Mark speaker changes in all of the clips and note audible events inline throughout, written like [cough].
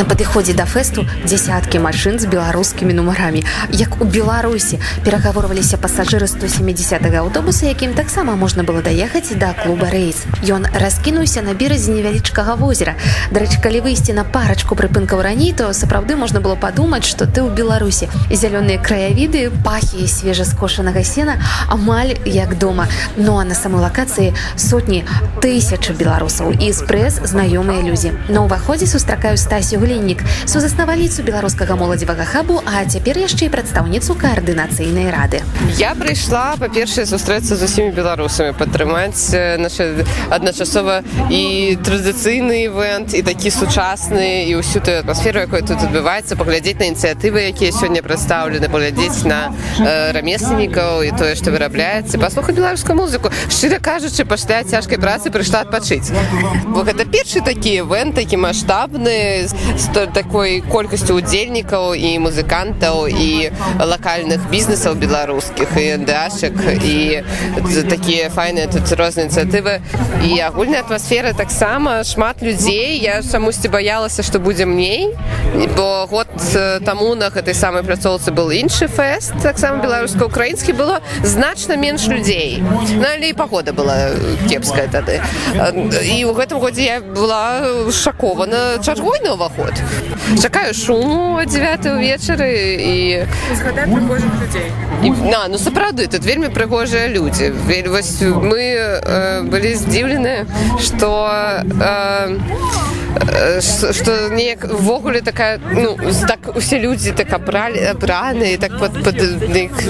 Speaker 1: На падыходзе да фэсту дзясяткі машын з беларускімі нумарамі. Як у Беларусі перагаворваліся пасажыры 170 аўтобуса, якім таксама можна было даехаць да клуба рэйс. Ён раскінуўся на беразе невялічкага возера. Дарэчы, калі выйсці на парачку прыпынкаў раней, то сапраўды можна было падумаць, што ты ў Беларусі. Зялёныя краявіды, пахі свежаскошанага сена амаль як дома. Ну а на самой лакацыі сотні тысячы беларусаў і спрэс знаёмыя людзі. На ўваходзе сустракаю стасію гліннік сузаснавальніцу беларускага моладзевага хабу а цяпер яшчэ і прадстаўніцу каардынацыйнай рады.
Speaker 2: Я прыйшла па-першае сустрэцца з усімі беларусамі падтрымаць наша адначасова і традыцыйны івент і такі сучасны і ўсю тую атмасферу якой тут адбываецца паглядзець на ініцыятывы якія сёння прадстаўлены паглядзець на э, рамесленнікаў і тое што вырабляецца паслухаць беларускую музыку. Шчыра кажучы пасля цяжкай працы прыйшла адпачыць бо гэта першы такі івент такі маштабны з такой колькасцю удзельнікаў і музыкантаў і лакальных бізнесаў беларускіх і дашак і такія файныя тут розныя ініцыятывы і агульная атмасфера таксама шмат людзей я чамусьці баялася што будзе мней бо год таму на гэтай самай пляцоўцы был іншы фэст таксама беларуска-украінскі было значна менш людзей ну, але і пагода была кепская тады. І ў гэтым годзе я была шакована чаргой на уваход год чакаю шуму 9 вечары і на ну сапраўды тут вельмі прыгожыя людзі вось мы э, былі здзіўлены што э, что неяк ввогуле такая ну так усе людзі так абралі абраны так под, под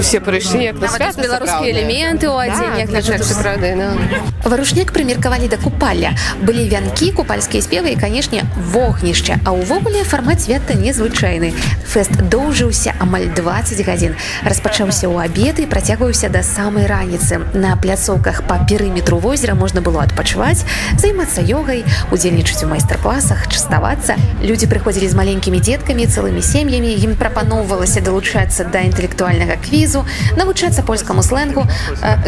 Speaker 2: все прыйшлі як
Speaker 1: беларускія элементы у варушнік прымеркавалі да. Купаля. Былі вянкі купальскія спевы і канешне вогнішча а ўвогуле фармат свята незвычайны. Фэст доўжыўся амаль 20 гадзін. Распачаўся ў абеды працягваўся да самай раніцы. На пляцоўках па перыметру возера можна было адпачываць займацца ёгай удзельнічаць у майстар-клас класах частавацца. Людзі прыходзілі з маленькімі дзеткамі цэлымі сем'ямі. Ім прапаноўвалася далучацца да інтэлектуальнага квізу навучацца польскаму сленгу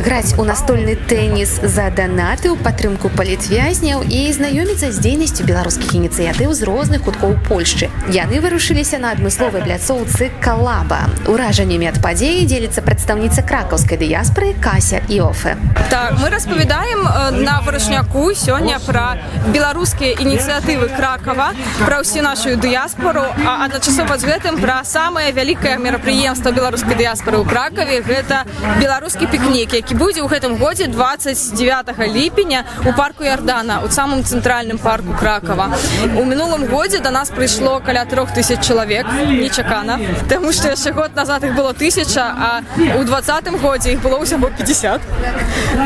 Speaker 1: граць у настольны тэніс за данаты ў падтрымку палітвязняў і знаёміцца з дзейнасцю беларускіх ініцыятыў з розных куткоў Польшчы яны вырушыліся на адмысловай пляцоўцы калаба. Уражаннямі ад падзеі дзеліцца прадстаўніца кракаўскай дыяспоры кася іофе
Speaker 3: так мы распавядаем на вырашняку сёння пра беларускія ініцыятывы кракава пра ўсю нашу дыяспору а адначасова з гэтым пра самае вялікае мерапрыемства беларускай дыяспоры ў кракаве. Гэта беларускі пікнік які будзе ў гэтым годзе 29 ліпеня у парку ярдана у самым цэнтральным парку кракава. У мінулым годзе до нас прыйшло каля трох тысяч чалавек нечакана Таму што яшчэ год назад іх было тысяча а у двадцатым годзе іх было ўсяго 50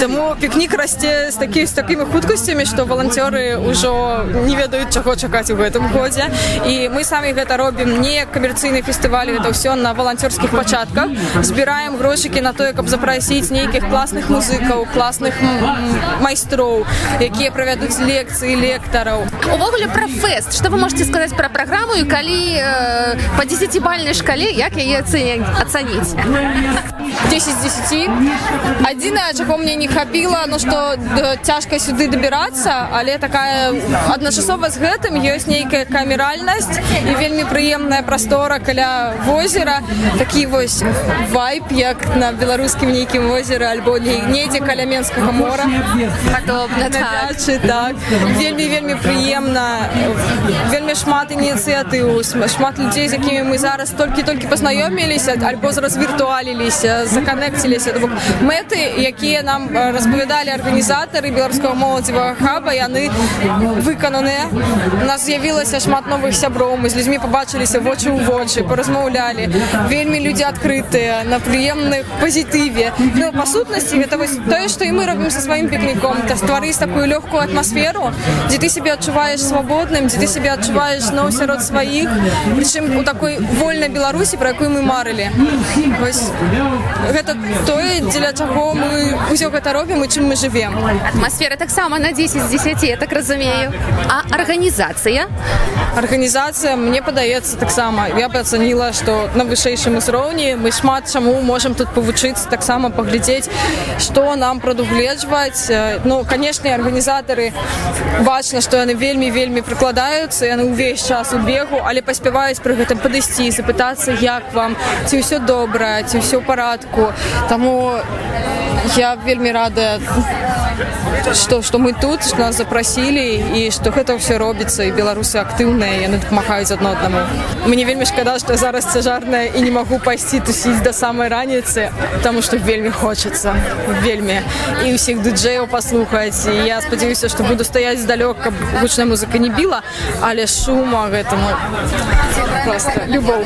Speaker 3: Таму пікнік расце з такі з такімі хуткасцямі што валанцёры ўжо не ведаюць чаго чакаць у гэтым годзе і мы самі гэта робім не камерцыйны фестываль это ўсё на валанцёрскіх пачатках збіраем грошыкі на тое каб запрасіць нейкіх класных музыкаў класных майстроў якія правядуць лекцыі лектараў
Speaker 1: увогуле пра фэст что вы можете сказаць пра праграму і калі э, по 10бальнай шкале як яе ацаніць
Speaker 3: 10 10 адзінае чаго мне не хапіла но што цяжка сюды дабірацца але такая адначасова з гэтым ёсць нейкая камеральнасць і вельмі прыемная прастора каля возера. Такі вось вайп як на беларускім нейкім возеры альбо недзе каля менскага мора.
Speaker 1: Падобна
Speaker 3: так. так. Вельмі вельмі прыемна вельмі шмат ініцыятыў шмат людзей з якімі мы зараз толькі-толькі пазнаёміліся альбо зараз віртуаліліся законнекціліся бок мэты якія нам распавядалі арганізатары беларускага моладзевага хаба яны выкананыя у нас з'явілася шмат новых сяброў мы з людзьмі побачыліся вочы ў вочы паразмаўлялі. Вельмі людзі адкрытыя на прыемных пазітыве. Ну, па сутнасці гэта вось тое што і мы робім са сваім пікніком. То стварыць такую лёгкую атмасферу дзе ты себе адчуваеш свабодным дзе ты себе адчуваеш адчуваеш зноў сярод сваіх прычым у такой вольнай беларусі про якую мы марылі Вось, гэта тое дзеля чаго мы ўсё гэта робім і чым мы жывем.
Speaker 1: Атмасфера таксама на 10 з 10 я так разумею. А арганізацыя?
Speaker 3: Арганізацыя мне падаецца таксама. Я бы ацаніла што на вышэйшым узроўні мы шмат чаму можам тут павучыцца таксама паглядзець што нам прадугледжваць. Ну канешне арганізатары бачна што яны вельмі вельмі прыкладаюцца яны ўвесь час у бегу але паспяваюць пры гэтым падысці запытацца як вам ці ўсё добра ці ўсё ў парадку. Таму я вельмі рада что что мы тут что нас запросілі і что гэта все робіцца і беларусы актыўныя яны дапамагаюць адно аднаму мне вельмі шкада что зараз цяжарная і не могу пайсці тусіць до самой раніцы потому что вельмі хочется вельмі. І усіх дыджеяў паслухаць і я спадзяюся что буду стаять здалёк каб гучная музыка не біла але шума гэтаму просто любоў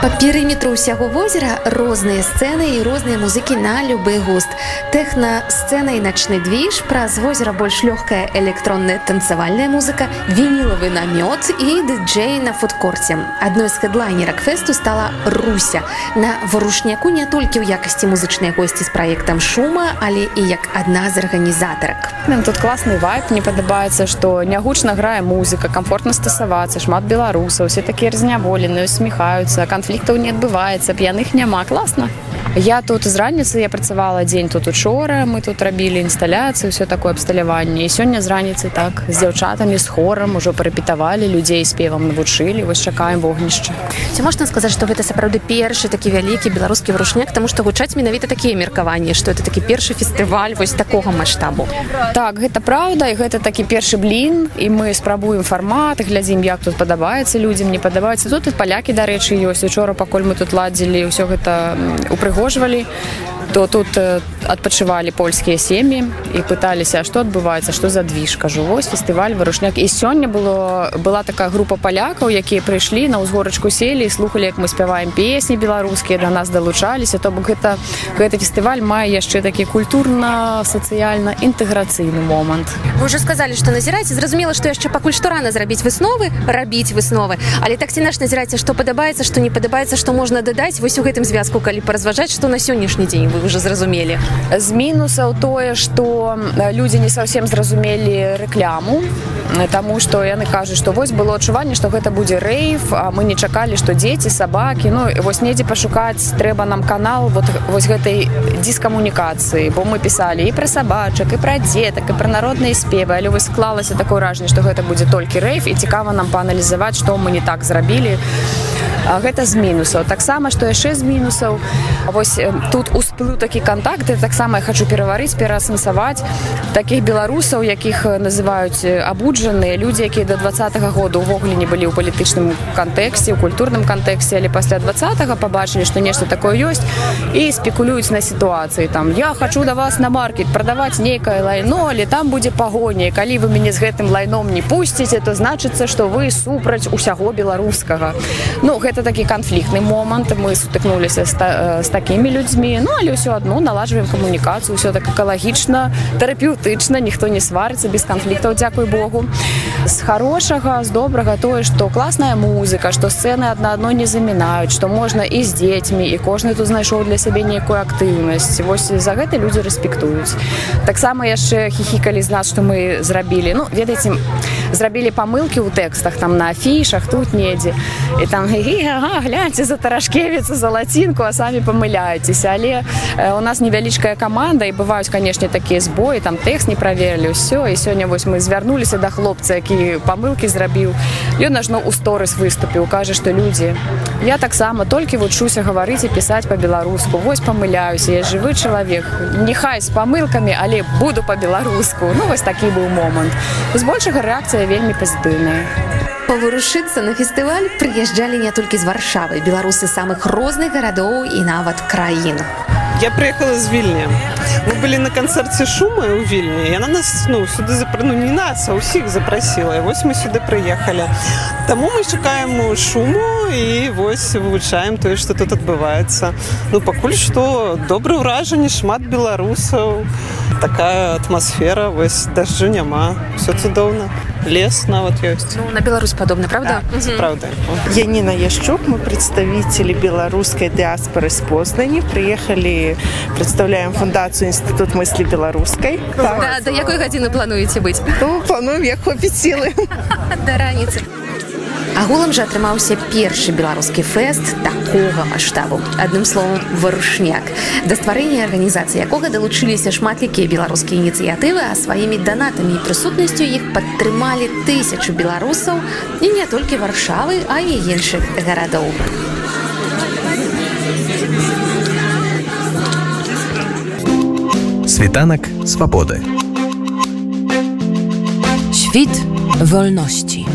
Speaker 1: Па перыметру ўсяго возера розныя сцэны і розныя музыкі на любы густ. Тэхна сцэна і начны двіж, праз возера больш лёгкая электронная танцавальная музыка, вінілавы намёт і дыджэй на фудкорце. Адной з хэдлайнерак фэсту стала Руся. На варушняку не толькі ў якасці музычнай госці з праектам шума, але і як адна з арганізатарак.
Speaker 4: Нам тут класны вайп, мне падабаецца, што нягучна грае музыка, камфортна стасавацца, шмат беларусаў, усе такія разняволеныя, усміхаюцца, канфлікты канфліктаў не адбываецца п'яных няма. Класна Я тут з раніцы я працавала дзень тут учора мы тут рабілі інсталяцыю все такое абсталяванне і сёння з раніцы так з дзяўчатамі з хорам ужо парапітавалі людзей спевам навучылі вось чакаем вогнішча
Speaker 1: ці можна сказаць што гэта сапраўды першы такі вялікі беларускі врушняк таму што гучаць менавіта такія меркаванні што это такі першы фестываль вось такога маштабу
Speaker 4: так гэта праўда і гэта такі першы блін і мы спрабуем фармат глядзім як тут падабаецца людзям не падабаецца. Тут і палякі дарэчы ёсць. Учора пакуль мы тут ладзілі ўсё гэта упрыгод упрыгожвалі то тут адпачывалі польскія сем'і і пыталіся што адбываецца што за двіж кажу вось фестываль вырушняк і сёння было была такая група палякаў якія прыйшлі на ўзгорачку селі і слухали як мы спяваем песні беларускія да нас далучаліся то бок гэта гэты фестываль мае яшчэ такі культурна сацыяльна інтэграцыйны момант.
Speaker 1: Вы уже сказалі што назіраеце зразумела што яшчэ пакуль што рана зрабіць высновы рабіць высновы. Але так ці наш назіраеце што падабаецца што не падабаецца што можна дадаць. Вось у гэтым звязку калі паразважаць што на сённяшні дзень вы уже зразумелі
Speaker 4: з мінусаў тое што людзі не совсем зразумелі рэкляму Таму што яны кажуць што вось было адчуванне што гэта будзе рэйф а мы не чакалі што дзеці сабакі Ну вось недзе пашукаць трэба нам канал вот вось гэтай дыскамунікацыі бо мы пісалі і пра сабачак і пра дзетак і пра народныя спевы але вось склалася такое ражанне што гэта будзе толькі рэйф і цікава нам пааналізаваць што мы не так зрабілі гэта з мінусаў. Таксама што яшчэ з мінусаў. Вось тут усплыў такі контакты таксама я хочу пераварыць пераасэнсаваць таких беларусаў якіх называюць абуджаныя. Людзі якія до два -го года увогуле не былі ў палітычным кантэксце у культурным кантэксце але пасля два побачылі што нешта такое ёсць і спекулююць на сітуацыі. Там я хочу да вас на маркет прадаваць нейкае лайно але там будзе пагоня. Калі вы мяне з гэтым лайном не пусціце то значыцца што вы супраць усяго беларускага ну гэта гэта такі канфліктны момант мы сутыкнуліся з, та, з такімі людзьмі ну але ўсё адно наладжваем камунікацыю ўсё так экалагічна тэрапеўтычна ніхто не сварыцца без канфліктаў дзякуй Богу. З хорошага з добрага тое што класная музыка што сцэны адна адно не замінаюць што можна і з дзецьмі і кожны тут знайшоў для сябе нейкую актыўнасць вось за гэта людзі рэспектуюць таксама яшчэ хіхікалі з нас што мы зрабілі ну ведаеце зрабілі памылкі ў тэкстах там на афішах тут недзе. І там [laughs] гі ага, гляньце за таражкевіцу за лацінку а самі памыляецеся але э, у нас невялічкая каманда і бываюць канешне такія збоі там тэкст не праверылі ўсё і сёння вось мы звярнуліся да хлопца які памылкі зрабіў. Ён ажно ў сторыс выступіў кажа што людзі я таксама толькі вучуся гаварыць і пісаць па-беларуску. Вось памыляюся я жывы чалавек. Нехай з памылкамі але буду па-беларуску ну вось такі быў момант. Збольшага рэакцыя вельмі пазітыўная
Speaker 1: паварушыцца на фестываль прыязджалі не толькі з варшавы. Беларусы самых розных гарадоў і нават краін
Speaker 5: я прыехала з вільня мы былі на канцэрце шумы ў вільні яна нас ну сюды запрану не нас а ўсіх запрасіла вось мы сюды прыехалі Таму мы чакаем шуму і вось вывучаем тое што тут адбываецца ну пакуль што добры ўражанне шмат беларусаў такая атмасфера вось дажджу няма все цудоўна лес нават ёсць
Speaker 1: Ну, на Беларусь падобна, правда?
Speaker 5: Це правда
Speaker 6: Янина Ящук, мы представители белорусской диаспоры с Познани. Приехали, представляем фундацию Институт мысли белорусской.
Speaker 1: Да, да якой гадзіны плануеце быць?
Speaker 6: Ну, плануем, як хопіць силы. [laughs]
Speaker 1: да раніцы. Агулам жа атрымаўся першы беларускі фэст такога маштабу. Адным словам варушняк. Да стварэння арганізацыі якога далучыліся шматлікія беларускія ініцыятывы, а сваімі данатамі і прысутнасцю іх падтрымалі тысячу беларусаў і не толькі варшавы, а і іншых гарадоў.
Speaker 7: Світанак свабоды.
Speaker 8: Świt wolności.